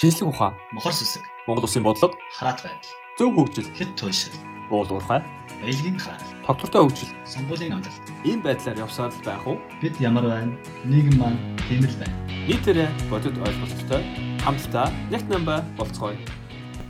шинжлэх ухаан, мохор сүсэг, Монгол улсын бодлого, хараат байдал, зөв хөгжил, хэд туйлшил, уул уурхай, баялагын хаал, тогтвортой хөгжил сонгуулийн амжилт. ийм байдлаар явсаар л байх уу? Бид ямар байна? Нийгэм маань тийм л байна. Нийтээрээ бодит ойлголттой хамтдаа яг намба болцгоё.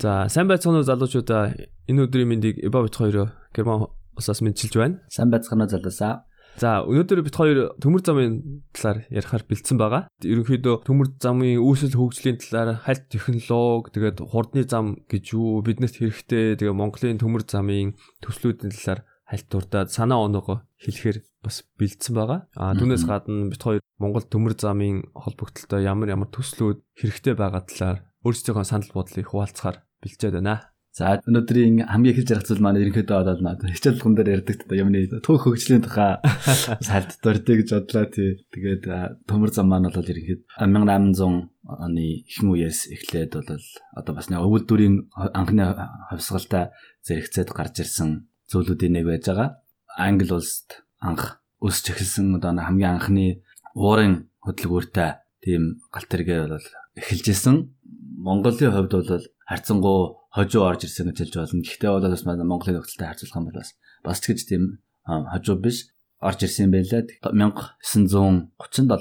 За сайн байцгаана уу залуучуудаа энэ өдрийн мэндийг Эба бит хоёроо Герман усаас мэдчилж байна. Сайн байцгаана залуусаа. За өнөөдөр бит хоёр төмөр замын талаар ярихаар бэлдсэн байгаа. Ерөнхийдөө төмөр замын үүсэл хөгжлийн талаар хальт технологи, тэгээд хурдны зам гэж юу, биднэрт хэрэгтэй, тэгээд Монголын төмөр замын төслүүдийн талаар хальт дурдаад санаа оноогоо хэлэхээр бас бэлдсэн байгаа. А түүнээс гадна бит хоёр Монгол төмөр замын холбогдлолтой ямар ямар төслүүд хэрэгтэй байгаа талаар өөрсдийнхөө санал бодлыг хуваалцахаар бэлдээд байна. За өнөөдрийн хамгийн ихэлж ярих зүйл маань ерөнхийдөө одоо надад хичээл тун дээр ярьдаг та юмны төв хөгжлийн тухай салт дурдъя гэж бодлоо тий. Тэгээд төмөр зам маань бол ерөнхийд 1800 оны ихэнх үеэс эхлээд бол одоо бас нэг өвөлдүрийн анхны хавсгалтай зэрэгцээд гарч ирсэн зүйлүүдийн нэг байж байгаа. Англи улсад анх өсч эхэлсэн одоо хамгийн анхны уурын хөдөлгөөртэй тийм галт тэргээ бол эхэлж исэн. Монголын хувьд бол харьцангуй хожуу орж ирсэн гэж хэлж болно. Гэхдээ бол бас Монголын нөхцөлтэй харьцуулах юм бол бас бас ч гэж тийм хожуу биш орж ирсэн байлаа. 1937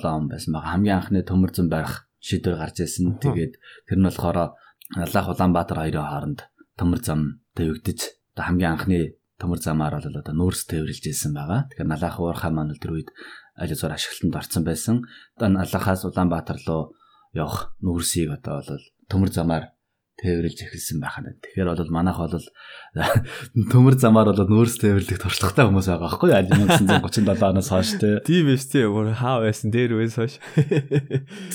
он байсан байгаа. Хамгийн анхны төмөрзөн барих шийдвэр гарч ирсэн. Тэгээд тэр нь болохоор Аллах Улаанбаатар хоёрын хооронд төмөр зам тавигдж одоо хамгийн анхны төмөр замаар бол одоо нүүрс тээвэрлж ирсэн байгаа. Тэгэхээр Налах уурхай маань тэр үед аль зур ашиглалтанд орсон байсан. Одоо Налахаас Улаанбаатар руу явах нүүрсийг одоо бол төмөр замаар тээвэрлж эхэлсэн байхаа. Тэгэхээр бол манайх бол төмөр замаар бол нүүрс тээвэрлэх туршлагатай хүмүүс байгаа байхгүй юу? 1937 оноос хойш тий. Тийм биш тий. Өөр хаа байсан дээр үес хойш.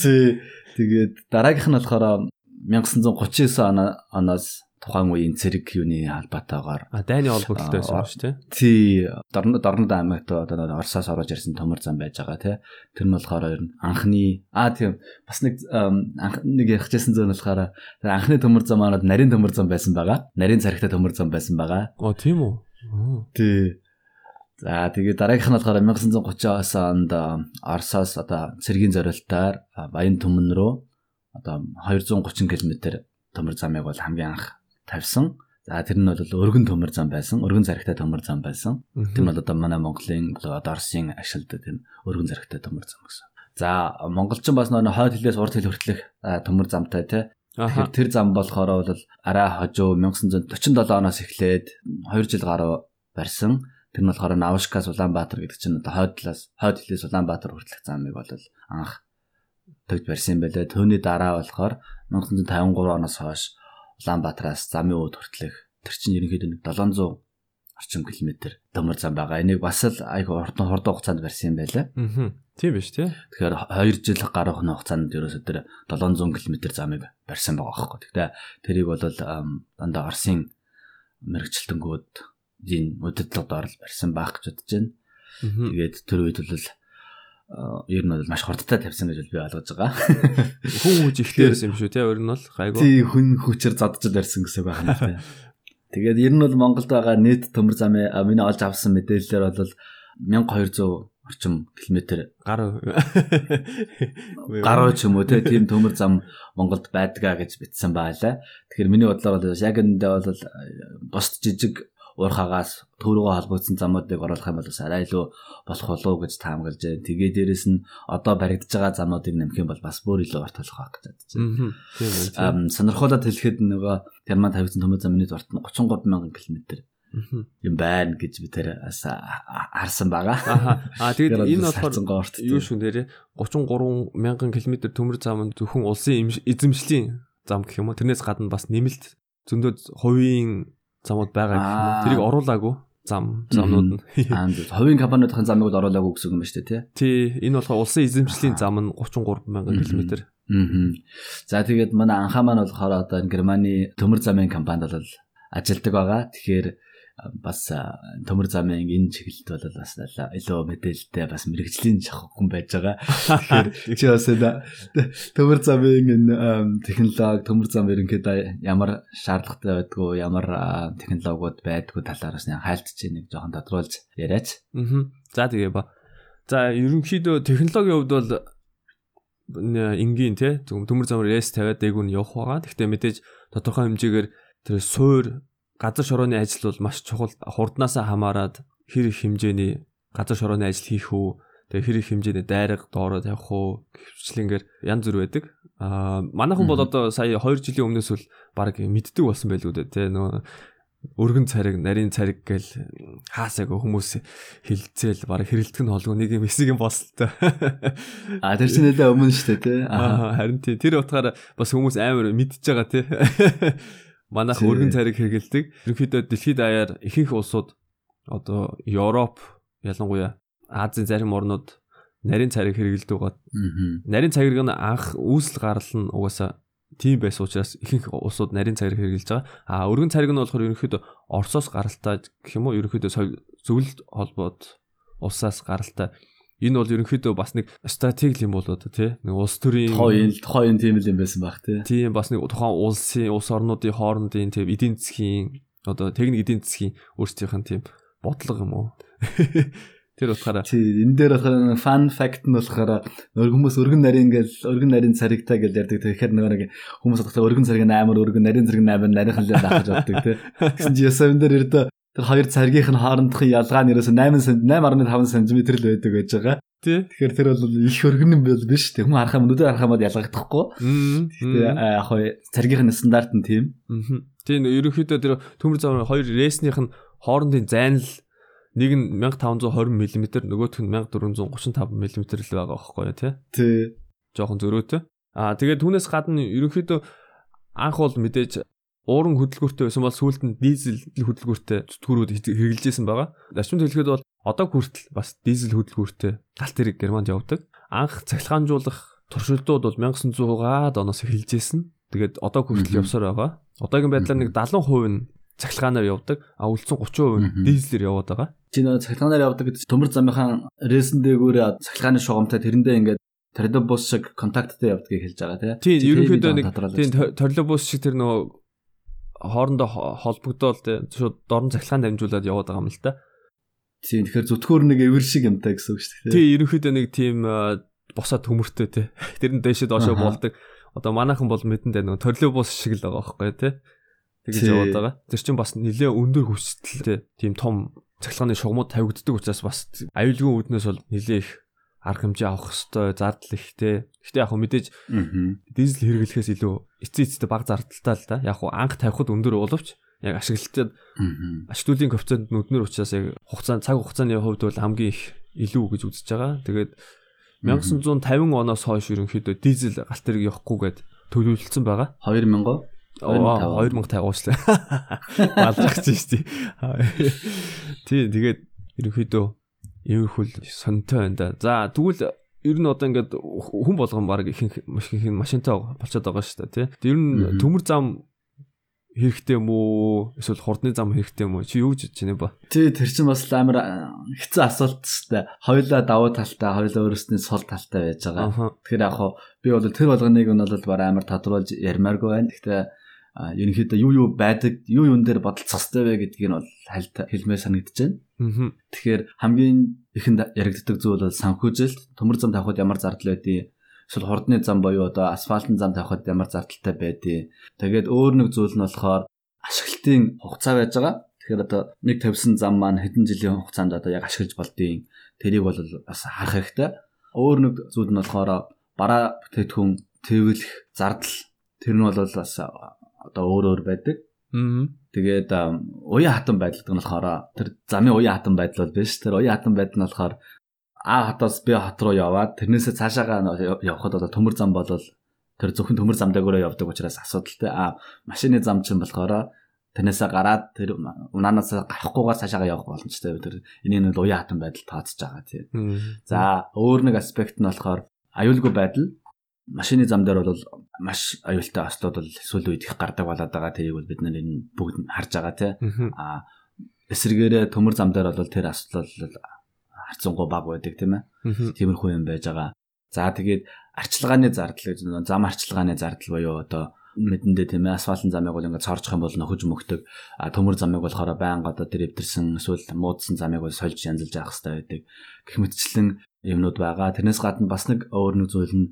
Тий. Тэгээд дараагийнх нь болохоор 1939 оноос тухайн үеийн цэрэг юуны албатаагаар а дайны холбогдолтой байсан юм шүү тий. Тий. Дорнод Дорнод аймагт одоо Оросоос орж ирсэн төмөр зам байж байгаа тий. Тэр нь болохоор анхны а тийм бас нэг нэг ярих гэсэн зүйл нь болохоор анхны төмөр зам маань нарийн төмөр зам байсан байгаа. Нарийн царигтай төмөр зам байсан байгаа. Оо тийм үү. Тий. За тэгээ дараагийнх нь болохоор 1930-аас онд Оросоос одоо цэргийн зориултаар Баян түмэн рүү одоо 230 км төмөр замыг бол хамгийн анх тавьсан. За тэр нь бол өргөн төмөр зам байсан. Өргөн зарагтай төмөр зам байсан. Тэр нь бол одоо манай Монголын одоо Орсын ашиглад тийм өргөн зарагтай төмөр зам гэсэн. За монголчин бас нөө хойд хилээс урд хил хүртэлх төмөр замтай тий. Тэгэхээр тэр зам болохоор бол арай хожуу 1947 оноос эхлээд 2 жил гаруй барьсан. Тэр нь болохоор Навшкас Улаанбаатар гэдэг чинь одоо хойд талаас хойд хилээс Улаанбаатар хүртэлх замыг бол анх төгж барьсан байлаа. Төвний дараа болохоор 1953 оноос хойш Улаанбаатараас замын өөд хүртэлх тэр чинь ерөнхийдөө 700 орчим километр төмөр зам байгаа. Энийг бас л айгүй хурдан хурдан хугацаанд барьсан юм байлаа. Аа. Тийм биш тий. Тэгэхээр 2 жил гарах хугацаанд ерөөсөө тэр 700 км замыг барьсан байгаа байхгүй. Тэгтээ тэрийг бол дандаа Орсын мэрэгчлэлтэнгүүд энэ өдөрлөд орол барьсан байх гэж бодож байна. Тэгээд тэр үед бол ер нь бол маш хурдтай тавьсан гэж би ойлгож байгаа. Хүн хүч ихтэй байсан юм шүү те ер нь бол гайгүй. Тий хүн хүчээр задж барьсан гэсэн байх юм байна. Тэгээд ер нь бол Монголд байгаа нийт төмөр замын миний олж авсан мэдээлэлээр бол 1200 орчим километр гар гаруй ч юм уу тийм төмөр зам Монголд байдгаа гэж битсэн байлаа. Тэгэхээр миний бодлоор бол яг эндээ бол босд жижиг уурхаагаас төрөөгөө холбогдсон замуудыг оруулах юм бол бас арай илүү болох болов гэж таамаглаж байна. Тэгээ дээрэс нь одоо баригдаж байгаа замуудыг нэмэх юм бол бас бүр илүү урт болох байх гэж байна. Үү. Сонирхолтой хэлэхэд нөгөө Герман тавигдсан төмөр замын дурт нь 33 мянган километр юм байна гэж би тэр харсан байгаа. Аа тэгээд энэ болохоор юу шүү нэрээ 33 мянган километр төмөр зам зөвхөн улсын эзэмшлийн зам гэх юм уу. Тэрнээс гадна бас нэмэлт зөндөө хувийн замууд байгаа гэх юм. Тэрийг оруулаагүй зам замнууд нь. Аа хувийн компаниудын замыг оруулаагүй гэсэн юм ба шүү дээ тий. Тий, энэ болохоор улсын эзэмшлийн зам нь 33 мянган км. Аа. За тэгээд манай анхаа маань болохоор одоо Германы төмөр замын компанид бол ажилдаг байгаа. Тэгэхээр бас төмөр замын энэ чиглэлд бол бас илүү мэдээлэлтэй бас мэрэгжлийн шахах хүн байж байгаа. Тэгэхээр чи бас төмөр замын энэ технологи төмөр зам ерөнхийдөө ямар шаардлагатай байдгүй ямар технологиуд байдгүй талаар бас хайлтж нэг жоохон тодруулж яриач. Аа. За тэгээ ба. За ерөнхийдөө технологийн хувьд бол энгийн те төмөр замаар рейс тавиад дээгүүр нь явах байгаа. Гэхдээ мэдээж тодорхой хэмжээгээр тэр суур газар шорооны ажил бол маш чухал хурднаасаа хамаарад хэр их хэмжээний газар шорооны ажил хийх үү тэгээ хэр их хэмжээний дайраг доороо тавих уу гэвчлэнгээр янз бүр байдаг. Аа манайхан бол одоо сая 2 жилийн өмнөөс бол баг мэддэг болсон байлгүй дээ те нөгөө өргөн цариг, нарийн цариг гэл хаасаг хүмүүс хилцээл баг хэрэлдэх нь холгүй нэг юм эсэг юм болстой. А тэр чинь нэлээ өмнө шүү дээ тий. Аа харин тий тэр утгаараа бас хүмүүс амар мэдчихэж байгаа тий. Манайх өргөн цариг хэрэгэлдэг. Ерөнхийдөө дэлхийд даяар ихэнх улсууд одоо Европ ялангуяа Азийн зарим орнууд нарийн цариг хэрэгэлдэг байгаа. Нарийн цариг нь анх үүсэл гарал нь угаасаа тийм байсан учраас ихэнх улсууд нарийн цагийг хэрэгжилж байгаа. А өргөн цариг нь болохоор ерөнхийдөө Оросоос гаралтай гэх юм уу ерөнхийдөө зөвлөлт холбоод улсаас гаралтай. Энэ бол ерөнхийдөө бас нэг стратеги юм болоод тий нэг улс төрийн тухайн тухайн тийм л юм байсан баг тий. Тийм бас нэг тухайн улсын улс орнуудын хоорондын тийм эдийн засгийн одоо техник эдийн засгийн өөрсдийнх нь тийм бодлого юм уу. Тэр утгаараа тий энэ дээр болохоор fun fact нь болохоор хүмүүс өргөн нарийн ингээл өргөн нарийн царигтай гэж ярьдаг. Тэгэхээр нөгөө нэг хүмүүс бодохтой өргөн цариг 8 өргөн нарийн цариг 8 нарийнхан л даах гэж боддог тий. Гэсэн чи ясаа энэ дээр ердөө тэр хоёр царигийнх нь хоорондох ялгаа нь ерөөсө 8 см 8.5 см л байдаг байж байгаа. Тий. Тэгэхээр тэр бол их өргөн юм бол биш тий. Хүн харахаа нүдээр харахаа мод ялгахдахгүй. Гэхдээ яг хоо царигийнх нь стандарт нь тийм. Тийм ерөнхийдөө тэр төмөр зам хоёр рейснийх нь хоорондын зайнал нэг нь 1520 мм нөгөөх нь 1435 мм л байгаа байхгүй тий. Тий. Жохон зөрөөтэй. Аа тэгээд түүнээс гадна ерөнхийдөө анх бол мэдээж ууран хөдөлгөөртэй байсан бол сүүлд нь дизель хөдөлгөөртэй зүтгүүрүүд хэрэгжилжсэн байгаа. Зарчимд хэлэхэд бол одоо хүртэл бас дизель хөдөлгөөртэй галт тэрэг Германд явдаг. Анх цахилгаанжуулах туршилтууд бол 1900-аад оноос эхэлжсэн. Тэгээд одоо хүртэл явсаар байгаа. Одоогийн байдлаар нэг 70% нь цахилгаанаар явдаг. А үлдсэн 30% нь дизелээр яваад байгаа. Чи нөө цахилгаанаар явдаг гэдэг төмөр замынхаа рейсэн дээгүүрээ цахилгааны шугамтай тэрэндээ ингээд троллейбус шиг контакттай явдгийг хэлж байгаа тий. Тийм ерөнхийдөө нэг тийм троллейбус шиг тэр нөгөө хоорондоо холбогдоод шууд дорн цахилгаан дамжуулаад яваад байгаа юм л та. Тийм тэгэхээр зүтгүүр нэг эвэр шиг юмтай гэсэн үг шүү дээ. Тийм ерөнхийдөө нэг тийм босаа төмөртэй тий. Тэр нь дэшээ доошоо болдог. Одоо манайхан бол мэдэндээ нөгөө троллейбус шиг л байгаа байхгүй тий тэгж яваад байгаа. Тэр чинь бас нэлээ өндөр хүчтэй тийм том цахилгааны шугамуд тавигддаг учраас бас аюулгүй үүднээс бол нэлээ их арга хэмжээ авах хэвээр зардал ихтэй. Гэхдээ яг хөө мэдээж дизель хэрэглэхээс илүү эцсийн эцтэй бага зардалтай л да. Яг хөө анх тавихад өндөр боловч яг ашиглалтад ашиглуулын коэффициент нүднэр учраас яг хугацаа цаг хугацааны хувьд бол хамгийн их илүү гэж үзэж байгаа. Тэгээд 1950 оноос хойш ерөнхийдөө дизель галт тэрэг явахгүйгээд төлөвлөсөн байгаа. 2000 2050 уучлаа. Малрагч шүү дээ. Тий, тэгээд ерөнхийдөө иймэрхүүл сонтой байна да. За тэгвэл ер нь одоо ингээд хүн болгон баг ихэнх машин машинтай болчиход байгаа шүү дээ тий. Ер нь төмөр зам хэрэгтэй юм уу? Эсвэл хурдны зам хэрэгтэй юм уу? Чи юу гэж байна ба? Тий, тэр чинь бас амар хэцүү асуулт шүү дээ. Хоёулаа давуу талтай, хоёулаа өөрөөсний сул талтай байж байгаа. Тэгэхээр яг хоо би бол тэр болгоныг нь бол амар тодруулж ярмааргүй байна. Гэхдээ ерөнхийдөө юу юу байдаг, юу юун дээр бодолцохстой вэ гэдгийг нь бол хальт хэлмээр санагдаж байна. Тэгэхээр хамгийн ихэнд яригддаг зүйл бол санхүүжилт, төмөр зам тавихад ямар зардал байдгийг эсвэл хурдны зам боيو одоо асфальтын зам тавихад ямар зардалтай байдгийг. Тэгээд өөр нэг зүйл нь болохоор ашиглалтын хугацаа байж байгаа. Тэгэхээр одоо нэг тавьсан зам маань хэдэн жилийн хугацаанд одоо яг ашиглаж болдгийг тэрийг бол бас харах хэрэгтэй. Өөр нэг зүйл нь болохоор бараа бүтээтгүн төвлөх зардал тэр нь бол бас одоо өөр өөр байдаг. Тэгээд уян хатан байдал нь болохоор тэр замын уян хатан байдал бол биш. Тэр уян хатан байдал нь болохоор А хатаас Б хат руу яваад тэрнээсээ цаашаагаа явхад одоо төмөр зам болол тэр зөвхөн төмөр зам дээрөө явдаг учраас асуудалтай. А машины зам чинь болохоор тэрнээсээ гараад тэр унаанаас гарахгүйгээр цаашаагаа явах боломжтой. Тэр энийг нь уян хатан байдал тооцож байгаа тийм. За өөр нэг аспект нь болохоор аюулгүй байдал машины зам дээр бол маш аюултай ослууд бол сүүл үед их гардаг болоод байгаа. Тэрийг бол бид нар энэ бүгд харж байгаа тийм а эсэргээрээ төмөр зам дээр бол тэр ослол харцангуй баг байдаг тийм ээ. Тиймэрхүү юм байж байгаа. За тэгээд арчилгааны зардал гэж зам арчилгааны зардал буюу одоо мэдэндээ тийм ээ асфальтын замыг бол ингээд цоржих юм бол нөхөж мөхдөг. А төмөр замыг болохоор байнга одоо тэр эвдэрсэн эсвэл муудсан замыг бол сольж янзалж авах хэрэгтэй байдаг. Гэх мэтчлэн юмнууд байгаа. Тэрнээс гадна бас нэг өөр нэг зүйл нь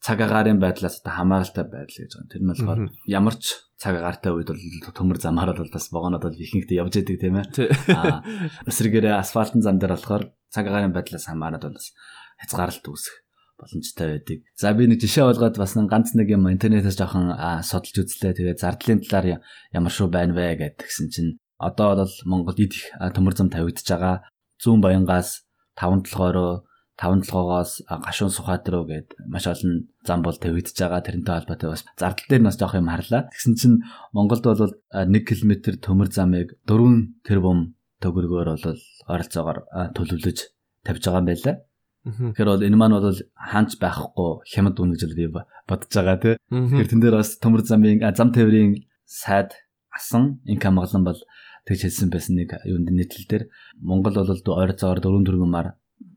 цаг агаарын байдлаас одоо хамааралтай байдал гэж байгаа. Тэр нь болохоор ямар ч цаг агаартай үед бол төмөр замаар бол бас вагонод бол ихэнхдээ явж идэг тийм ээ. Аа эсрэгээрээ асфальтын зам дээр болохоор цаг агаарын байдлаас хамаарат бол бас хязгаарлалт үүсэх боломжтой байдаг. За би нэг жишээ болгоод бас ганц нэг юм интернетээс жоохон судалж үзлээ. Тэгээ зардлын талаар ямар шүү байна вэ гэдгсэн чинь одоо бол Монголд идэх төмөр зам тавигдж байгаа. Зүүн Баянгаас 5 толгойроо 5 толгоогоос гашуун Сухат руу гээд маш олон зам бол тавигдж байгаа. Тэрнтэй холбоотой бас зардал дээр нас жоох юм харлаа. Тэгсэн чинь Монголд бол 1 км төмөр замыг 4 тэрбум төгрөгөөр бол ойролцоогоор төлөвлөж тавьж байгаа юм байлаа. Тэгэхээр бол энэ маань бол хаанч байхгүй хямд үн гэж би бодож байгаа тий. Тэгэхээр тэн дээр бас төмөр замын зам тээврийн сайд асан инкам маглан бол тэгж хэлсэн байсан нэг юунд нийтлэл дээр Монгол бол ойролцоогоор 4 тэрбумаар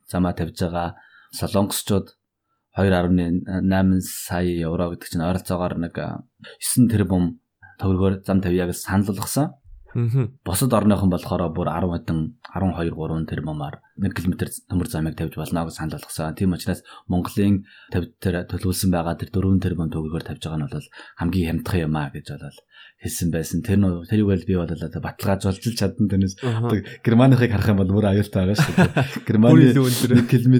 замаа тавьж байгаа. Солонгосчууд 2.8 сая евро гэдэг чинь ойролцоогоор нэг 9 тэрбум төгрөгөөр зам тавьяа гэж санал болгосон. Босод орныхон болохоор бүр 10 хэдэн 12 3 тэрбумаар 1 км төмөр замыг тавьж болно гэж санал болгосон. Тийм учраас Монголын тавьд тэр төлөвлөсөн байгаа тэр 4 тэрбум төгрөгөөр тавьж байгаа нь бол хамгийн хямдхан юм а гэж бол хэлсэн байсан. Тэр нь тэрийг бол би бол баталгаажуулж чадсан тэрнээс Германыхыг харах юм бол бүр аюултай байгаа шүү дээ. Германы 1 км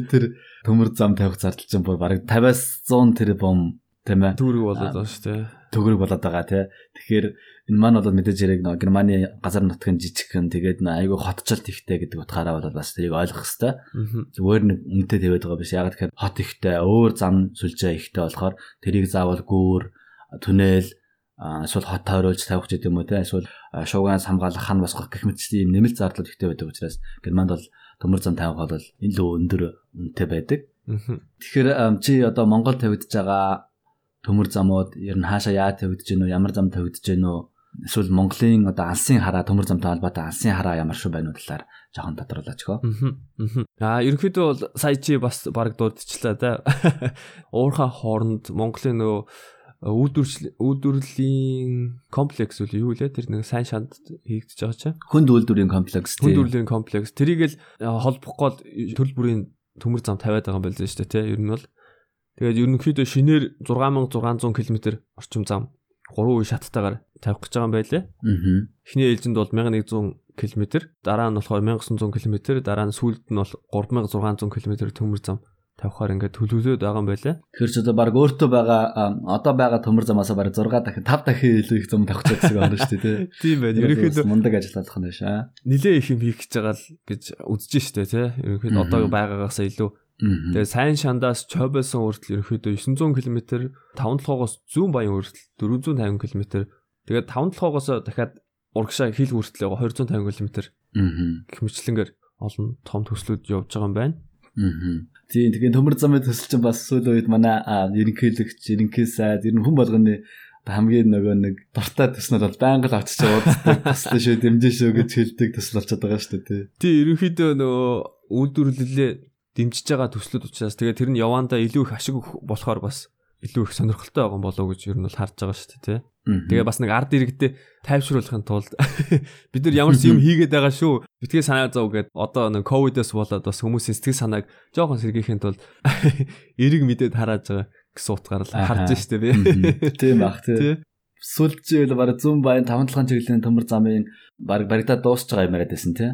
төмөр зам тавих зардал чинь бүр бараг 50-аас 100 тэрбум тийм ээ. Төгрөг болоод байна шүү дээ. Төгрөг болоод байгаа тий. Тэгэхээр энэ маань бол мэдээж хэрэг нөө Германы газар нутгийн жижигхэн тэгээд айгүй хотчлт ихтэй гэдэг утгаараа бол бас тэрийг ойлгох хэрэгтэй. Зүгээр нэг үнэтэй тавиад байгаа биш. Яг тэгэхээр хот ихтэй, өөр зам сүлжээ ихтэй болохоор тэрийг заавал гүүр, түнэл эсвэл хот тойруулж тавих гэдэг юм уу те эсвэл шуугаас хамгаалах хан босгох гэх мэт ийм нэмэлт зардлууд ихтэй байдаг учраас Германд бол төмөр зам тавих бол илүү өндөр үнэтэй байдаг. Тэгэхээр чи одоо Монгол тавигдж байгаа төмөр замууд ер нь хаашаа яа тавигдж гэнэ үү ямар зам тавигдж гэнэ үү эсвэл Монголын одоо алсын хараа төмөр замтай холбоотой алсын хараа ямар шүү байна уу талаар жоохон тодруулаач хөө. Аа ерөнхийдөө бол сая чи бас баг дурдчихлаа да. Уурхай хооронд Монголын нөгөө үйлдвэрлэлийн үйлдвэрлэлийн комплекс үл юу лээ тэр нэг сайн шанд хийгдэж байгаа чинь хүнд үйлдвэрийн комплекс тийм хүнд үйлдвэрийн комплекс. Тэрийг л холбох гол төрөл бүрийн төмөр зам тавиад байгаа юм байна шүү дээ тий. Ер нь бол. Тэгээд ерөнхийдөө шинээр 6600 км орчим зам 3 үе шаттайгаар тавих гэж байгаа юм байлээ. Аа. Эхний ээлжинд бол 1100 км, дараа нь болохоор 1900 км, дараа нь сүүлд нь бол 3600 км төмөр зам тавихаар ингээд төлөвлөд байгаа юм байлаа. Тэгэхээр ч одоо баг өөртөө байгаа одоо байгаа төмөр замаас баг 6 дахин 5 дахин илүү их зам тавих гэсэн байна шүү дээ тий. Тийм байна. Ерөнхийдөө мундаг ажиллах нь шаа. Нилээ их юм хийх гэж байгаа л гэж үзэж штэ тий. Ерөнхийдөө одоо байгаагаас илүү Тэгээ сайн шандаас Чойбосон хүртэл ерөнхийдөө 900 км, 5 толгоогоос зүүн баян хүртэл 450 км. Тэгээд 5 толгоогоос дахиад урагшаа хил хүртэл 250 км. Гэх мэтлэнгээр олон том төслүүд явж байгаа юм байна. Тийм тэгээ төмөр замын төсөл чинь бас сүүл үед манай ерөнхийлөгч, ерөнхий сайд, ер нь хүн болгоны хамгийн нөгөө нэг дуртай төснөл бол байнга л авчиж ууддаг төсөл шүү дэмжин шүү гэж хэлдэг төсөл болчиход байгаа шүү дээ тий. Тий ерөнхийдөө нөгөө үйлдвэрлэлээ дэмжиж байгаа төслүүд учраас тэгээ тэр нь явандаа илүү их ашиг болохоор бас илүү их сонирхолтой байгаа болов уу гэж ер нь бол харж байгаа шүү дээ тий. Тэгээ бас нэг ард иргэдээ тайвшруулахын тулд бид нар ямар ч юм хийгээд байгаа шүү. Битгий санаа зов гэд одоо нэг ковидос болоод бас хүмүүсийн сэтгэл санааг жоохон сэргийхийн тулд эрэг мэдээд харааж байгаа гэсэн утгаар л харж штэ би. Тийм бах тий. Сүлжээ бол бараг зүүн баян таван талхан чиглэлийн төмөр замын бараг баригдаа дуусч байгаа юм яриад байсан тий.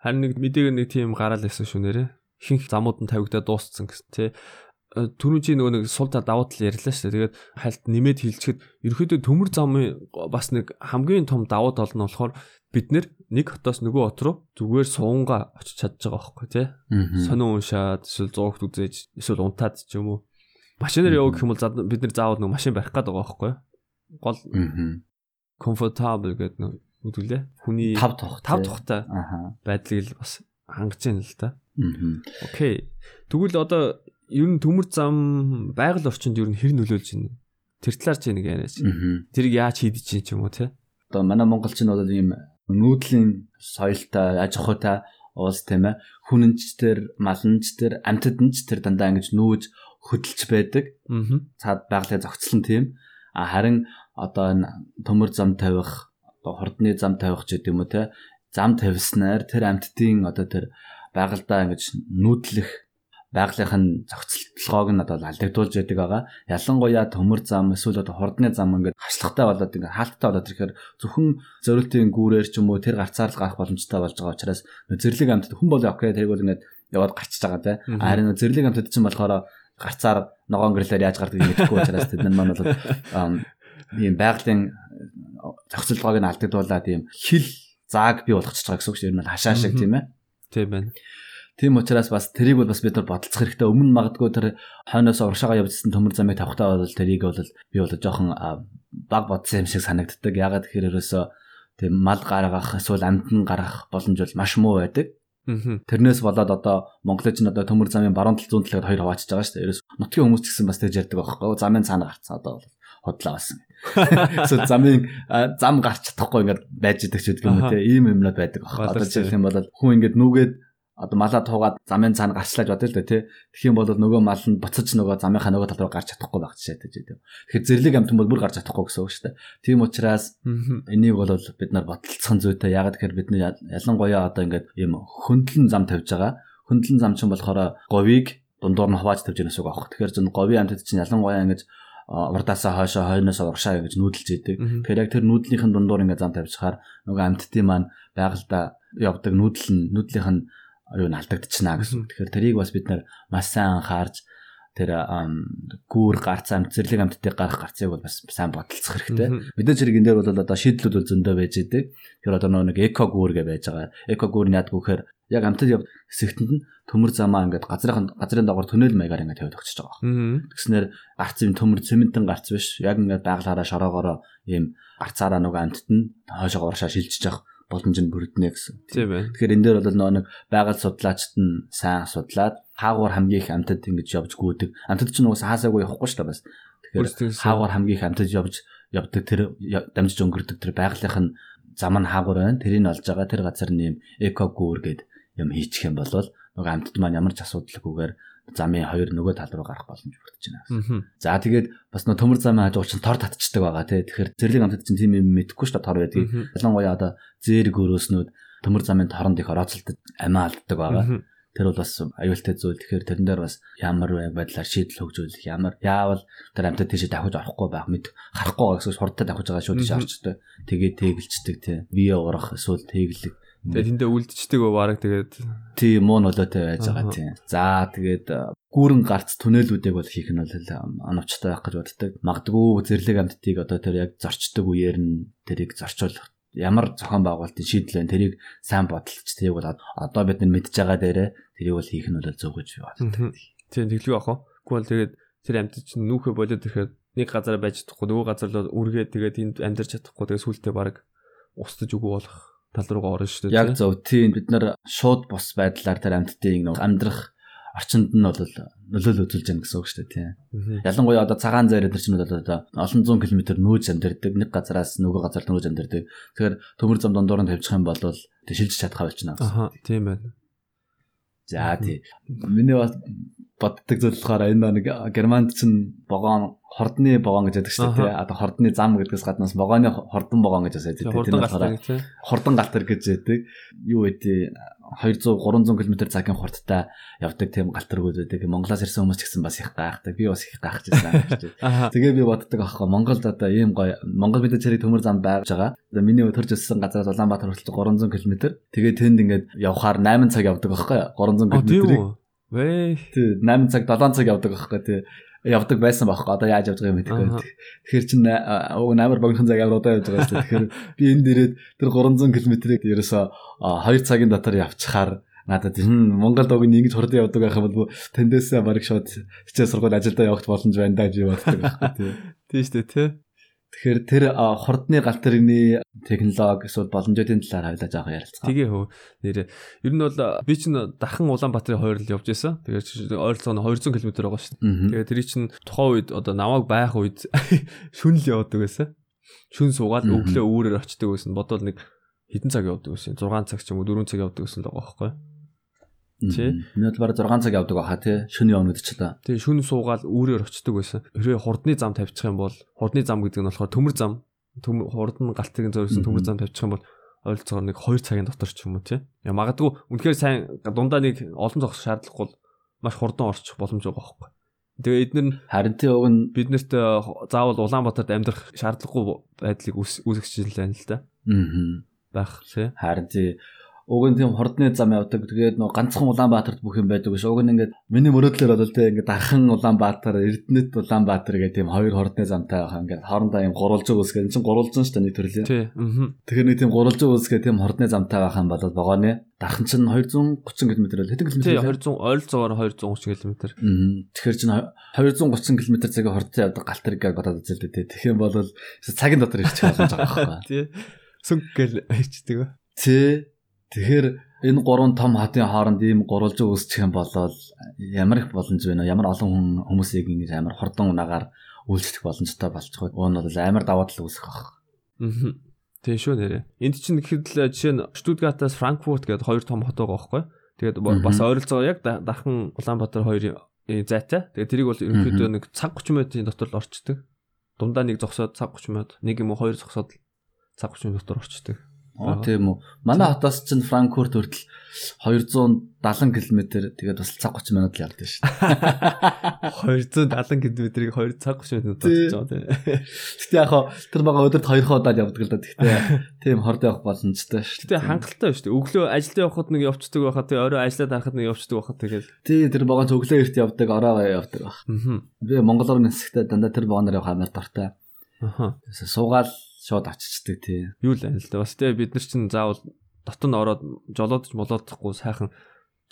Харин нэг мэдээг нэг тийм гараал байсан шүү нэрэ. Ихэнх замууд нь тавигдаа дууссан гэсэн тий. Э, түрүү чи нөгөө нэг сул тал давуу тал ярьлаа шүү дээ. Тэгээд хальт нэмээд хилчихэд ерөөхдөө төмөр замын бас нэг хамгийн том давуу тал нь болохоор бид нэг хотоос нөгөө хот руу зүгээр суунга очиж чадж байгаа байхгүй тий. Сонин уншаад эсвэл зургт үзээж эсвэл унтаад ч юм уу. Машинаар явах гэх юм бол бид нэр заавал нэг машин барих гэдэг байгаа байхгүй. Гол comfortable гэдэг нэг үгэлээ. Хүний 5 тухтай 5 тухтай байдлыг бас хангаж байна л да. Окей. Тэгвэл одоо ер нь төмөр зам байгаль орчинд ер нь хэр нөлөөлж байна? Тэр талаар чи нэг яриач. Тэрийг яаж хийдэж чинь ч юм уу те? Одоо манай монголчин бол ийм нүүдлийн соёлтой, аж ахуйтай уус тийм ээ. Хүнэнчтэр, малнчтэр, амьтаднч тэр дандаа ингэж нүүж хөдөлж байдаг. Цаад байгалийн зохицлон тийм. А харин одоо энэ төмөр зам тавих, одоо хурдны зам тавих ч гэдэг юм уу те. Зам тавьснаар тэр амьтдын одоо тэр байгальдаа ингэж нүүдлэх байгалийнхын зохицолтолгоог нь одоо алдагдуулж яадаг байгаа. Ялангуяа төмөр зам эсвэл одоо хурдны зам ингээд хашлахтай болоод ингээд хаалттай болоод ирэхээр зөвхөн зориултын гүүрээр ч юм уу тэр гарцаар л гарах боломжтой болж байгаа учраас зэрлэг амтд хүн бол окей тэрийг бол ингээд яваад гарчиж байгаа те. Харин зэрлэг амтд чинь болохоор гарцаар ногоон гэрлээр яаж гардаг юм мэдэхгүй учраас тэд нар маань бол ийм байгалийн зохицолтойг нь алдагдуулаад ийм хил зааг бий болгочихж байгаа гэсэн үг шүү. Ер нь хашаа шиг тийм ээ. Тийм байна. Тийм учраас бас тэрийг бол бас бид нар бодолцох хэрэгтэй. Өмнө магадгүй тэр хойноос уршаага явжсэн төмөр замыг тавхтаа бол тэрийг бол би бол жоохон баг бодсон юм шиг санагддаг. Ягаад гэхээр ерөөсөө тийм мал гаргах эсвэл амтан гаргах боломж бол маш муу байдаг. Тэрнээс болоод одоо Монголын чинь одоо төмөр замын баруун тал зүүн талаар хоёр хаваачж байгаа шүү дээ. Ерөөс нутгийн хүмүүс ч гэсэн бас тэгж ярьдаг байхгүй. Замын цаана гарцсан одоо бол хотлоо болсон. So замын зам гарч чадахгүй ингээд байж идэг ч гэдэг юм уу те ийм юмнууд байдаг аах. Одоо жишээ нь бол хүн ингээд нүгээд одоо малаа туугаад замын цаана гарчлааж бодъё л да тий. Тэгэх юм бол нөгөө мал нь буцаж нөгөө замынхаа нөгөө тал руу гарч чадахгүй байх жишээ гэж байдаг. Тэгэхээр зэрлэг амтан бол бүр гарч чадахгүй гэсэн үг шүү дээ. Тийм учраас энийг бол бид нар бодолцох зүйтэй. Яг тэгэхээр бид нар ялангуяа одоо ингээд ийм хөндлөн зам тавьж байгаа. Хөндлөн зам чинь болохоор говийг дундуур нь хувааж тавьж байгаа гэсэн үг аах. Тэгэхээр зэн говийн амтд чинь ялангуяа ингээд урдаасаа хойшоо хойноос урагшаа гэж нүүдэлж идэг. Тэгэхээр яг тэр нүүдлийнхэн дундуур ингээ зам тавьчихаар нөгөө амьтдын маань байгальда явдаг нүүдэл нь нүүдлийнх нь юу н алдагдчихна гэсэн. Тэгэхээр тэрийг бас бид нар маш сайн анхаарж тэр гүүр гарц амцэрлэг амттыг гарах гарцыг бол бас сайн бодолцох хэрэгтэй. Мэдээж хэрэг энэ дээр бол одоо шийдлүүд бол зөндөө байж идэг. Тэр одоо нэг эко гүүр гэж байж байгаа. Эко гүүр нь яадгүй гэхээр яг амтд яв хэсэгтэнд нь төмөр замаа ингээд газрын газрын доогоор туннел маягаар ингээд тавьдаг очиж байгаа. Тэгснээр гарц юм төмөр цементэн гарц биш. Яг ингээд байгалаараа шороогоороо ийм гарцаараа нөгөө амтд нь хойшоо уршаа шилжиж явах боломж нь бүрднэ гэсэн. Тийм байна. Тэгэхээр энэ дээр бол нэг байгаль судлаачд нь сайн судлаад хаагуур хамгийн их амтд ингэж явж гүйдэг. Амтд ч нөгөө хаасаагүй явахгүй шүү дээ бас. Тэгэхээр хаагуур хамгийн их амтд явж явдаг тэр дамжиж өнгөрдөг тэр байгалийнх нь зам нь хаагуур байна. Тэрийг олж байгаа тэр газар нь юм эко гүүр гэдэг юм хийчих юм бол нөгөө амьтд маань ямар ч асуудалгүйгээр замын хоёр нөгөө тал руу гарах боломж бүрдэж байна. За тэгээд бас нөгөө төмөр замын хажуу чинь тор татчихдаг байгаа тий. Тэгэхээр зэрлэг амьтад чинь тийм юм мэдэхгүй ш та тор байдгийг. Ялангуяа одоо зээг өрөөснүүд төмөр замын торонд их орооцолдог амиа алддаг байгаа. Тэр бол бас аюултай зүйл. Тэгэхээр тэрэн дээр бас ямар байдлаар шийдэл хөгжүүлэх, ямар яавал тэр амьтад тийш давхиж орохгүй байх мэд харахгүй байгаа гэсэн хурдтай давхиж байгаа шүү дээ орчтой. Тэгээд тэгэлцдэг тий. Виа урах эсвэл тэглэг Тэгээд тэндээ үлдчихдэг бараг тэгээд тийм муу нолоотой байж байгаа тийм. За тэгээд гүүрэн гарц түнэлүүдийг бол хийх нь бол оновчтой байх гэж боддог. Магдгүй зэрлэг амьтдыг одоо тэр яг зорчдог үеэр нь тэрийг зорчуулах ямар зохион байгуулалтын шийдэл вэ? Тэрийг сайн бодолч тэрийг бол одоо бид нар мэдж байгаа дээрээ тэрийг бол хийх нь бол зөв гэж би боддог. Тийм тэглүү ах уу? Тэгвэл тэгээд тэр амьтд чинь нүүхэ болоод ирэхэд нэг газар байж чадахгүй нөгөө газар л үргээд тэгээд энд амьдарч чадахгүй тэгээд сүултээ баг устж үгүй болох тал руугаа орно шүү дээ. Яг зөв. Тийм бид нар шууд бус байдлаар тэр амьтдын амьдрах орчинд нь бол нөлөөлөл үзүүлж байгаа гэсэн үг шүү дээ тийм. Ялангуяа одоо цагаан зайр дээр чинь бол одоо олон зуун километр нүүж амьдэрдэг нэг газараас нөгөө газар нүүж амьдэрдэг. Тэгэхээр төмөр зам дондоор нь тавьчих юм бол шилжиж чадхаа болчихно гэсэн. Аа тийм байна. За тий. Миний бас боддог зүйл болохоор энэ нэг германд чинь богоон хордны богоон гэж яддаг шүү дээ. Одоо хордны зам гэдгээс гаднаас богооны хордон богоон гэж бас яддаг. Тэр болохоор хордон галтар гэж яддаг. Юу вэ? 200 300 км цагийн хурдтай явдаг тийм галтаргууд байдаг. Монголоос ирсэн хүмүүс ч гэсэн бас их гайхдаг. Би бас их гайхаж байсан. Тэгээ би боддог аахгүй Монголд одоо ийм гоё Монгол мэдээ цэрэг төмөр зам байж байгаа. Одоо миний төрж өссөн газраас Улаанбаатар хүртэл 300 км. Тэгээ тэнд ингээд явхаар 8 цаг явдаг аахгүй 300 км-ийг. Вэ. Тий 8 цаг 7 цаг явдаг аахгүй тий явдаг байсан байхгүй одоо яаж явж байгаа юм бэ? Тэгэхээр чин амар богинохон цаг амар удаа явж байгаа шүү тэгэхээр би энэ дээрээ тэр 300 км-ийг ерөөсө 2 цагийн дотор явчихаар надад Монголд уг ингэж хурдан явдаг байх юм бол тэндээсээ бараг шууд хичээл сургууль ажилдаа явах боломж байна даа гэж боддог байхгүй тий. Тийм шүү дээ тий Тэгэхээр тэр хурдны галтрын технологи эсвэл боломжуудын талаар хавлаж байгаа ярилцгаа. Тэгээ хөө. Нэр ер нь бол би чинь дархан Улаанбаатарын хойрол явж байсан. Тэгээд ойролцоогоо 200 км байгаа шүү дээ. Тэгээд тэр чинь тухайн үед одоо намайг байх үед шүн л явдаг байсан. Шүн суугаад өглөө үүрээр очдөг байсан. Бодвол нэг хэдэн цаг явдаг байсан. 6 цаг ч юм уу 4 цаг явдаг байсан л байгаа байхгүй юу? Тий. Миний бол бараг 6 цаг явдаг баха тий. Явна гэдэг ч та. Тий, шөнө суугаад үүрээр очдөг байсан. Хэрвээ хурдны зам тавьчих юм бол хурдны зам гэдэг нь болохоор төмөр зам. Төмөр хурдан галтыг зориулсан төмөр зам тавьчих юм бол ойролцоогоор нэг 2 цагийн дотор ч юм уу тий. Я магадгүй үнэхээр сайн дундаа нэг олон зогсох шаардлагагүй маш хурдан орчих боломж байгаа байхгүй. Тэгээ эдгээр нь Харин тий уг нь биднэрт э, заавал Улаанбаатарт амьдрах шаардлагагүй байдлыг үс- үүсгэж байна л да. мгм. Байх тий. Харин тий уг нь тийм хурдны зам явдаг. Тэгээд нөө ганцхан Улаанбаатарт бүх юм байдаг биш. Уг нь ингээд миний мөрөөдлөөр бол тий ингээд дархан Улаанбаатар, Эрдэнэт Улаанбаатар гэх тийм хоёр хурдны замтай байгаа. Ингээд хоорондоо юм гурвалжиг үсгэн чинь гурвалжин шүү дээ нэг төрлийн. Тий. Тэгэхээр нэг тийм гурвалжиг үсгээ тийм хурдны замтай байх юм бол вагоны дархан чинь 230 км л хэдэн км Тий вэ? 200 ойролцоогоор 230 км. Тэгэхээр чинь 230 км цагийн хурдтай явдаг галт хэрэг гэж бодоод үзэл дээ. Тэгэх юм бол цагийн дотор ирчих боломж байгаа байхгүй. Тий. Сүнг гэл ирчдэг. Тэ. Тэгэхээр энэ гурван том хатын хооронд ийм гурвалжиг үүсчих юм бол ямар их боломж вэ? Ямар олон хүн хүмүүсийг ингэж амар хурдан унагаар үйлчлэх боломжтой болчих вэ? Уун бол амар даваа тал үүсэх баг. Аа. Тий шүү нэрэ. Энд чинь гэхэд л жишээ нь Штутгартаас Франкфурт гэдэг хоёр том хот байгаа байхгүй. Тэгээд бас ойролцоо яг да- дархан Улаанбаатар хоёрын э, зайтай. Тэгээд тэрийг бол ерөнхийдөө нэг цаг 30 минутын дотор л орчдөг. Дундаа нэг зогсоод цаг 30 минут, нэг юм уу хоёр зогсоод цаг 30 минут дотор орчдөг. Оо тийм үү. Манай хотоос чинь Франкфурт хүртэл 270 км тэгээд бас цаг 30 минут л явдаг шүү дээ. 270 км-ийг 2 цаг 30 минут орчиж байгаа тийм. Гэтэ яг хаа тэр бага өдөрт 2 удаад явдаг л да. Тэгтээ тийм хорд явах боломжтой шүү. Гэтэ хангалттай шүү дээ. Өглөө ажилдаа явхад нэг явцдаг байхад тэгээ орой ажиллаад харахад нэг явцдаг байхад тэгэл. Тий тэр бага цөглөө эрт явдаг, ороо явдаг. Аа. Би Монголоор нисэхдээ дандаа тэр багаар явах амар дуртай. Аха. Суугаал шууд очичдаг тий. юу л байна л да. Бас тэгээ бид нар чинь заавал дотн ороод жолоодч молоодохгүй сайхан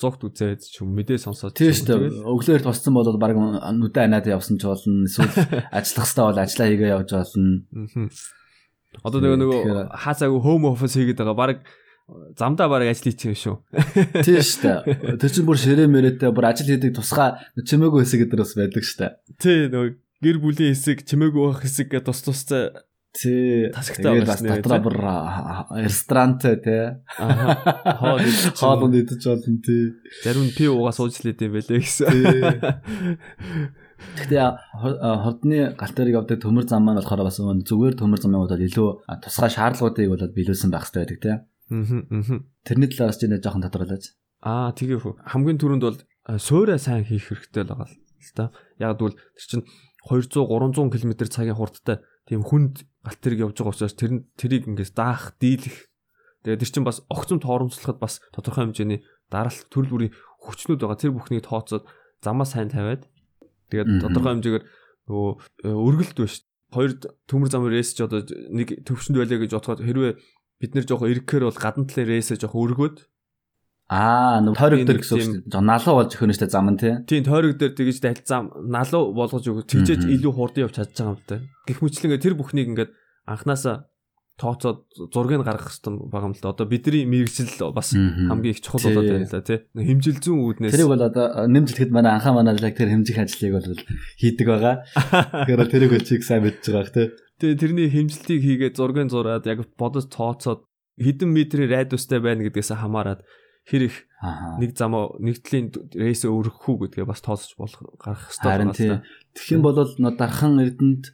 зогт үзээд ч юм мэдээ сонсоод Тий ч юм шүү дээ. Өглөөрт боссон бол баг нүдэ анаад явсан ч болно. Эсвэл ажиллах хэвээр бол ажиллаа хийгээ явж болно. Одоо нөгөө нөгөө хаасаагүй home office хийгээд байгаа баг замдаа баг ажил хийчих юм шүү. Тий шүү дээ. Тэр чинь бүр ширээ мэрэтэй бүр ажил хийдэг тусгай чимээгүй хэсэг гэдэр бас байдаг шүү дээ. Тий нөгөө гэр бүлийн хэсэг чимээгүй байх хэсэг гэ тус тустай Тий. Тасагтай бас дотроо бүр ресторантай тий. аа хоол идэж болно тий. зарим нь пи уугаа сууж лээд юм байлээ гэсэн. Гэхдээ хордны галт хэрэг явдаг төмөр зам маань болохоор бас зүгээр төмөр замын удаад илүү тусгай шаардлагуудыг болоод биелүүлсэн байх хэрэгтэй байдаг тий. Тэрний талаас чинь жоохон тодорхойлооч. Аа тэгээ хөө. Хамгийн түрүүнд бол а, суурай сайн хийх хэрэгтэй л байгаа л та. Яг гэвэл тэр чинь 200 300 км цагийн хурдтай тийм хүнд галт тэрэг явж байгаа учраас тэр нь- тэрийг ингээс даах, дийлэх. Тэгээ тэр чинь бас огцом тоормцлоход бас тодорхой хэмжээний дараалт төрөл бүрийн хүчнүүд байгаа. Тэр бүхнийг тооцоод замаа сайн тавиад тэгээд тодорхой хэмжээгээр нөгөө э, өргөлт биш. Хоёр төмөр замын рейс ч одоо нэг төвшөнд байлаа гэж бодоход хэрвээ бид нэр жоохон ирэхээр бол гадна талын рейсээ жоохон өргөөд Аа, нэг тойрог дээр гэсэн үг. Жоо налуу болж өгөх дээ зам нь тий. Тийм тойрог дээр тэгэж далзам налуу болгож өгөх. Тэгжээж Мгм. илүү хурдан явж чадж байгаа юм да. Гэх мэтлэн тэр бүхнийг ингээд анханасаа тооцоод зургийг гаргах хэрэгтэй байгаа юм л да. Одоо бидний мэрэгжил бас хамгийн их чухал Тий. болоод байна л да тий. Хэмжил зүүн үүднээс Тэрийг бол одоо нэмжлэхэд манай анхаа манаалаг тэр хэмжих ажлыг бол хийдэг байгаа. Тэгэхээр тэрийг өчиг сайн мэдж байгаа тий. Тэгээ тэрний хэмжилтийг хийгээд зургийг зураад яг бодож тооцоод хэдэн метрийн радиустай байна гэдгээс хамаарат хэр их Аа. нэг замаа нэг талын рейсээ өргөх үү гэдгээ бас тооцож болох гаргах хэрэгтэй Харин да. Тэгэх юм бол дархан Эрдэнэт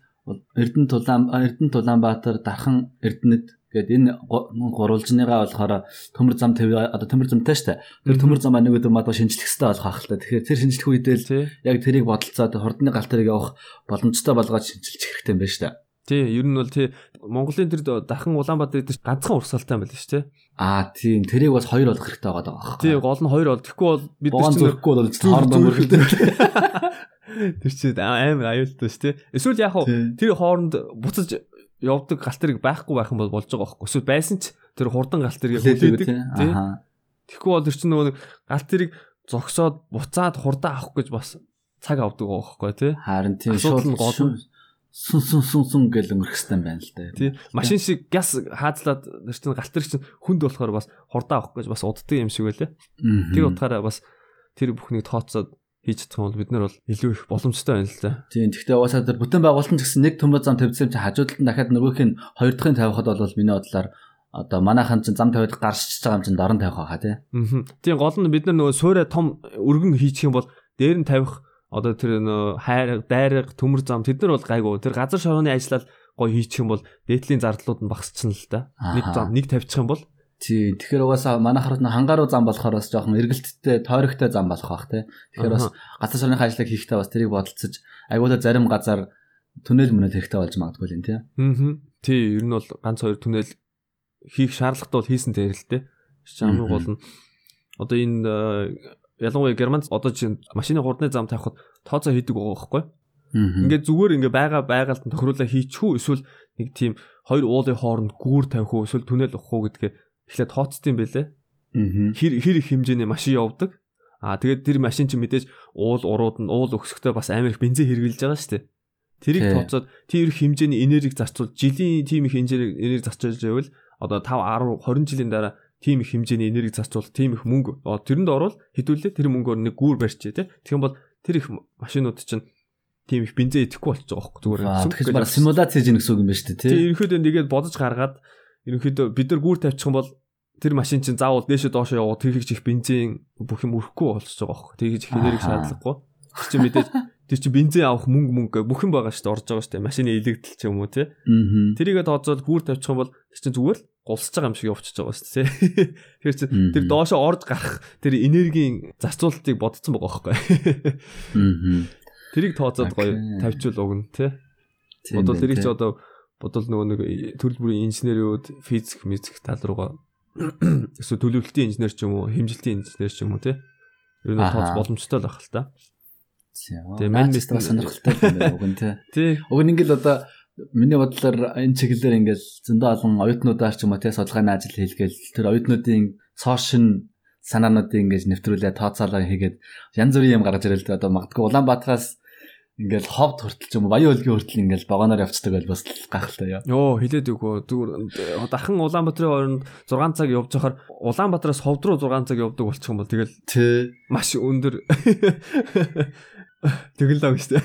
Эрдэнэт Улаан Эрдэнэт Улаанбаатар дархан Эрдэнэт гээд энэ гурвалжныгаа болохоор төмөр зам төв одоо төмөр замтай штэ. Тэр төмөр замаа нэг өдөр мадаа шинжлэх хэрэгтэй болох ах л та. Тэгэхээр тэр шинжлэх үедээ л яг тэрийг бодолцоод хурдны галт тэрийг явах боломжтой болгоод шинжилж хэрэгтэй юм байна штэ. Тий, ер нь бол тий Монголын тэр дахин Улаанбаатар дээр ганцхан урсгалтай байл шүү дээ. Аа тийм тэрийг бас хоёр болох хэрэгтэй байгаа даа. Тий, гол нь хоёр бол тэгэхгүй бол бид чинь зөрөхгүй бол зүр- мөргөлдөө. тэр чинь амар аюултай шүү дээ. Эсвэл яг хав тэр хооронд буцаж явдаг галт тэрэг байхгүй байх юм бол болж байгаа байхгүй. Эсвэл байсан ч тэр хурдан галт тэрэг хүлээдэг. Тий. Тэгэхгүй бол тэр чинь нөгөө нэг галт тэрэг зогсоод буцаад хурдан авах гэж бас цаг авдаг байгаа байхгүй тий. Харин тийм шууд гол нь- сун сун сун сун гэл өнгөрөх хэрэгтэй юм байна л да. Тий. Машин шиг газ хаазлаад тэр чинь галт тэрэг чинь хүнд болохоор бас хурдан авах гэж бас уддаг юм шиг байлаа. Тэр утгаараа бас тэр бүхнийг тооцоод хийж юм бол бид нар бол илүү их боломжтой байна л да. Тийм. Гэхдээ угаасаа тэр бүтэн байгуулалт нь гэсэн нэг төмөр зам тавьсан чинь хажууд нь дахиад нөгөөх нь хоёр дахын тавихад бол миний бодлоор одоо манайхан чинь зам тавиад гарчиж байгаа юм чинь дорн тавих байхаа тий. Аа. Тийм гол нь бид нар нөгөө суурай том өргөн хийчих юм бол дээр нь тавих одоо тэр нөө хайр дайраг төмөр зам тэд нар бол гайгүй. Тэр газар шорооны ажиллал гоё хийчих юм бол дээдлийн зардлууд нь багасчихна л да. Нэг зам нэг тавьчих юм бол Тий. Тэгэхээр угаасаа манайхаар нь хангаруу зам болохоор бас жоохон эргэлттэй, тойрогтой зам болох бах те. Тэгэхээр бас газар сургуулийн ажлыг хийхдээ бас тэрийг бодолцож айгуулаа зарим газар түнэл мөнөд хэрэгтэй болж магадгүй л юм тий. Аа. Тий, ер нь бол ганц хоёр түнэл хийх шаардлагатай бол хийсэн дээр л те. Хамгийн гол нь одоо энэ ялангуяа германд одоо чинь машины хурдны зам тавихад тооцоо хийдэг байгаа байхгүй. Ингээд зүгээр ингээ байгаа байгальд тохируулаа хийчихүү эсвэл нэг тийм хоёр уулын хооронд гүүр тавих уу эсвэл түнэл уух уу гэдгээ эхлээд тооцд юм бэлээ. Хэр хэр их хэмжээний машин явдаг. Аа тэгээд тэр машин чинь мэдээж уул урууд нь уул өксөхтэй бас амар их бензин хэрглэж байгаа шүү дээ. Тэрийг тооцоод тэр их хэмжээний энергийг зарцуул жилийн тийм их энерги зарцуулж байвал одоо 5 10 20 жилийн дараа тийм их хэмжээний энерги зарцуул тийм их мөнгө тэрэнд орвол хэдүүлээ тэр мөнгөөр нэг гүүр барьчээ тий. Тэгэх юм бол тэр их машинууд чинь тийм их бензин идэхгүй болчих жоох зүгээр. Тэгэхээр bara симуляц хийж гэнэ гэсэн үг юм байна шүү дээ тий. Тийм ерөнхийдөө нэгээд бодож гаргаад ерөнхийдөө бид нар гүүр тавьчих юм бол тэр машин чинь заавал дээшээ доошоо яваад тэр их бензин бүх юм өрөхгүй болчихж байгаа хөх. Тэгэж их энерги шаардлагагүй. Чинь мэдээж тэр чинь бензин авах мөнгө мөнгө бүх юм байгаа шүү дээ орж байгаа шүү дээ. Машины илэгдэл ч юм уу тий. Тэрийгээ тооцоод гүүр тавьчих юм бол тэр чинь зүгээр л гулсаж байгаа юм шиг явчихж байгаа шүү дээ. Тэр чинь тэр доошоо орж гарах тэр энергийн зарцуулалтыг бодсон байгаа хөөхгүй. Тэрийг тооцоод гоё тавьчвал уг нь тий. Бодвол тэрийг ч одоо бодвол нөгөө нэг төрөл бүрийн инженерүүд физик, физик тал руугаа эсвэл төлөвлөлтийн инженер ч юм уу, хэмжилтийн инженер ч юм уу тий. Ер нь тооц боломжтой л байх л та. Тэгээ мань мистер сонирхолтой байна уг нь тий. Уг нь ингээл одоо миний бодлоор энэ чиглэлээр ингээл зөндөө олон оюутнуудаар ч юм уу тий судалгааны ажил хийлгээл тэр оюутнуудын цоошин санаануудыг ингэж нэвтрүүлээ тооцоолоо хийгээд янз бүрийн юм гаргаж ирэл дээ одоо магадгүй Улаанбаатараас ингээл ховд хүртэл ч юм уу баян өлгийн хүртэл ингээл вагоноор явцдаг байл бас гайхалтай яа. Йоо хилээд өгөө зүгээр дахин Улаанбаатарын хооронд 6 цаг явж байхаар Улаанбаатараас ховд руу 6 цаг явдаг болчих юм бол тэгэл тий маш өндөр тэгэл лав штэ.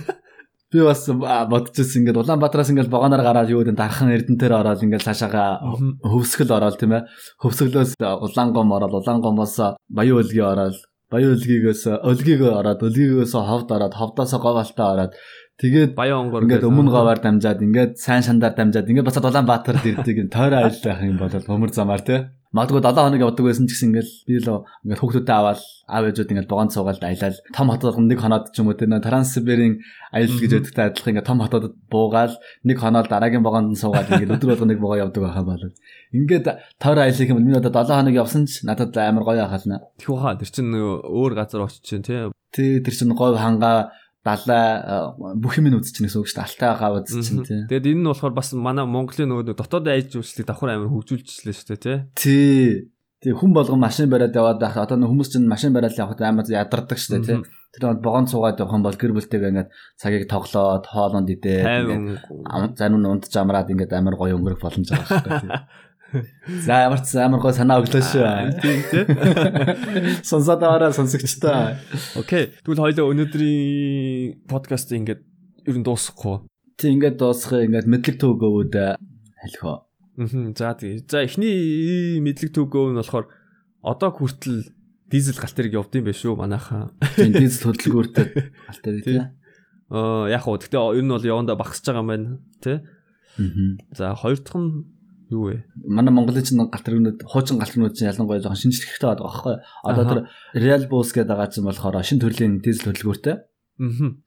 Би бас бодчихсон ингээд Улаанбаатараас ингээд вагоноор гараад юу гэдэг дархан эрдэнтээр ороод ингээд цаашаага хөвсгөл ороод тийм ээ. Хөвсгөлөөс Улаангом ороод Улаангомоос баян өлгийн ороод Баян өлгийгөөс өлгийгөө ороод өлгийгөөс ховд ороод ховдоос говалтаа ороод тэгээд баян онгор ингээд өмнө говаар дамжаад ингээд сайн шандаар дамжаад ингээд бас Улаанбаатарт ирдэг тойроо аялал байх юм бол хөмөр замаар тий Магадгүй 7 хоног явдаг байсан ч гэсэн ингээл би л ингээд хүүхдүүдэд аваад аав ээжүүд ингээд богонд суугаад аялал том хотод нэг хоноод ч юм уу тийм транссиберийн аялал гэж яддаг адилхан ингээд том хотод буугаал нэг хоноод дараагийн богонд суугаад ингээд өдөр болго нэг богоо явдаг байхаа болоод ингээд тойр аялал юм миний одоо 7 хоног явсан ч надад амар гоё ахална. Тэгвэл хаа тэр чинь өөр газар очиж чинь тий. Тий тэр чинь говь хангаа далаа бүх юм үзчихнэ гэсэн үг шүү дээ. Алтай хаа үзчихнэ тий. Тэгэд энэ нь болохоор бас манай Монголын нөгөө дотоод айж үйлчлэг давхар амар хөгжүүлчихлээ шүү дээ тий. Тий. Тий хүн болгон машин бариад яваад байх. Одоо хүмүүс чинь машин бариад явахад амар ядардаг шүү дээ тий. Тэр бол богонд суугаад явах юм бол гэр бүлтэйгээ ингээд цагийг тоглоод хоолонд идээд зарим нь унтж амраад ингээд амар гоё өнгөрөх боломж байгаа шүү дээ. За ямар ч амар гоо санаа өглөө шүү. Тийм тий. Сонсоод аваараа сонсогчтой. Окей. Тэгвэл хоёлоо өнөөдрийн подкаст ингээд ер нь дуусахгүй. Тий ингээд дуусгах ингээд мэдлэг төгөөд хэлэх үү. Аа. За тий. За эхний мэдлэг төгөө нь болохоор одоо хүртэл дизель галт тэрэг явдсан байх шүү манайхаа. Тийм дизель хөдөлгөөртэй галт тэрэг тий. Аа яг хөө гэхдээ ер нь бол явандаа багасж байгаа юм байна тий. Аа. За хоёр дахь нь Юу вэ? Манай Монголын чинь галтэрнүүд хуучин галтэрнүүд чинь ялангуяа жоохон шинжлэхтэй байдаг байхгүй. Одоо тэр Real Bus гэдэг байгаа чинь болохоор шин төрлийн дизель хөдөлгөөртэй. Аа.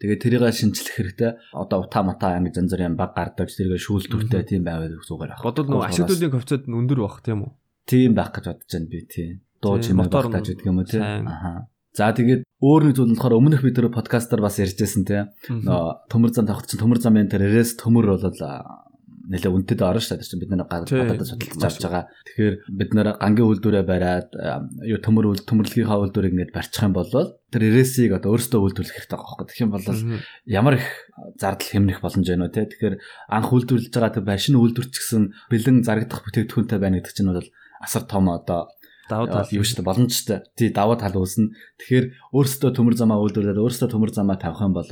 Тэгээ тэрийг шинжлэх хэрэгтэй. Одоо утаа мата ингэ зэн зүр юм баг гардаг. Тэрийг шүүлтүртэй тийм байвал зүгээр ах. Бодвол нөгөө ашиг төлөвийн коэффициент нь өндөр байх тийм үү? Тийм байх гэж бодож байна би тийм. Дуу чимээ багтааж гэдэг юм уу тийм. Аха. За тэгээд өөр нэг зүйл болохоор өмнөх бид тэр подкастаар бас ярьжсэн тийм. Нөө төмөр зам тавхад чинь төмөр замын тэр рес төмөр болол нэлээ үнэтэд орно шүү дээ. Бид нар гадаадд судалж авч байгаа. Тэгэхээр бид нар гангийн үйлдвэрээ бариад юу төмөр үйл төмөрлөгийнхаа үйлдвэрийг ингээд барьчих юм бол тэр RS-ийг одоо өөрсдөө үйлдвэрлэх хэрэгтэй байгаа байхгүй. Тэгэх юм бол ямар их зардал хэмнэх боломж байна вэ те. Тэгэхээр анх үйлдвэрлэж байгаа тэр байшин үйлдвэрчсэн бэлэн зарагдах бүтээгдэхүүнтэй байна гэдэг чинь бол асар том одоо даваа тал юу шүү дээ боломжтой. Тий даваа тал үүснэ. Тэгэхээр өөрсдөө төмөр замаа үйлдвэрлээд өөрсдөө төмөр замаа тавих юм бол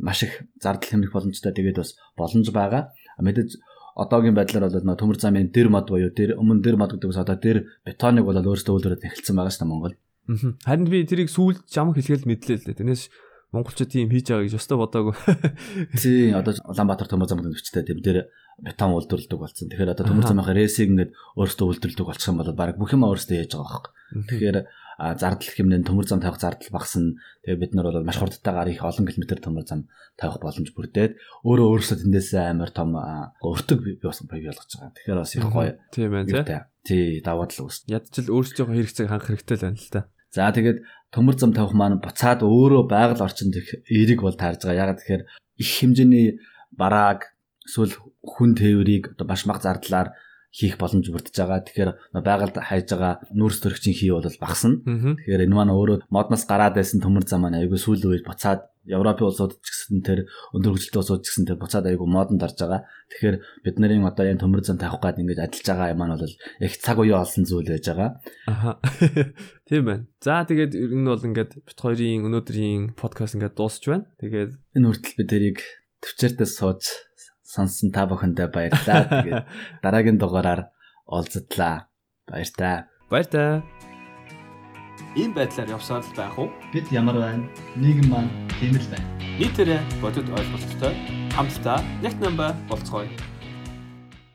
маш их зардал хэмнэх боломжтой. Тэгээд бас боломж байгаа. Мэдээж одоогийн байдлаар бол төмөр замын дэр мод буюу дэр өмнө дэр мод гэдэг бас одоо дэр бетоныг бол өөрөөсөө өөрөөр эхэлсэн байгаа дээ Монгол. Харин би тэрийг сүүл жам хэлгээл мэдлээ л дээ. Тэрнээс монголчууд тийм хийж байгаа гэж өстө бодоагүй. Тий, одоо Улаанбаатар төмөр замын өвчтэй тэм дээр бетон үйлдвэрлэдэг болсон. Тэгэхээр одоо төмөр замынхаа рейсийг ингээд өөрсдөө үйлдвэрлэдэг болчих юм бол баг бүх юм өөрсдөө яаж байгаа байхгүй. Тэгэхээр зардал хэмнэн төмөр зам тавих зардал багасна. Тэгээ бид нар бол маш хурдтайгаар их олон километр төмөр зам тавих боломж бүрдээд өөрөө өөрөөсөө тэндээс амар том өртөг бий болсон бий болгож байгаа. Тэгэхээр бас их гоё. Тийм байна тий. Тий, даваа тал үүс. Ядчил өөрсдийнхөө хэрэгцээг ханх хэрэгтэй л байна л та. За тэгээд төмөр зам тавих маань буцаад өөрөө байгаль орчинд их эерэг бол таарж байгаа. Яг тэгэхээр их хэмжээний барааг эсвэл хүн тээврийг одоо баш мах зардлаар хийх боломж бүрдэж байгаа. Тэгэхээр байгальд хайж байгаа нүүрс төрөгчийн хий бол багасна. Тэгэхээр энэ маань өөрөө модноос гараад байсан төмөр зам маань айгүй сүүл үед буцаад Европын улсууд ч гэсэн тэр өндөр хөгжилтэй улсууд ч гэсэн тэр буцаад айгүй модонд орж байгаа. Тэгэхээр бид нарын одоо энэ төмөр зам тавих гээд ингэж ажиллаж байгаа юм маань бол их цаг уяа олсон зүйл байж байгаа. Аха. Тийм байна. За тэгээд ер нь бол ингээд бит хоёрын өнөөдрийн подкаст ингээд дуусч байна. Тэгээд энэ хүртэл бид тэрийг төвчээртээ сууж сонссон та бүхэндээ баярлалаа. Тэгээд дараагийн дугаараар олзтлаа. Баяртай. Баяртай. Ийм байдлаар явсаар л байх уу? Бид ямар байна? Нийгэм маань тийм л байна. Нийтээрээ бодит ойлголттой хамтдаа нэг намба болцгоё.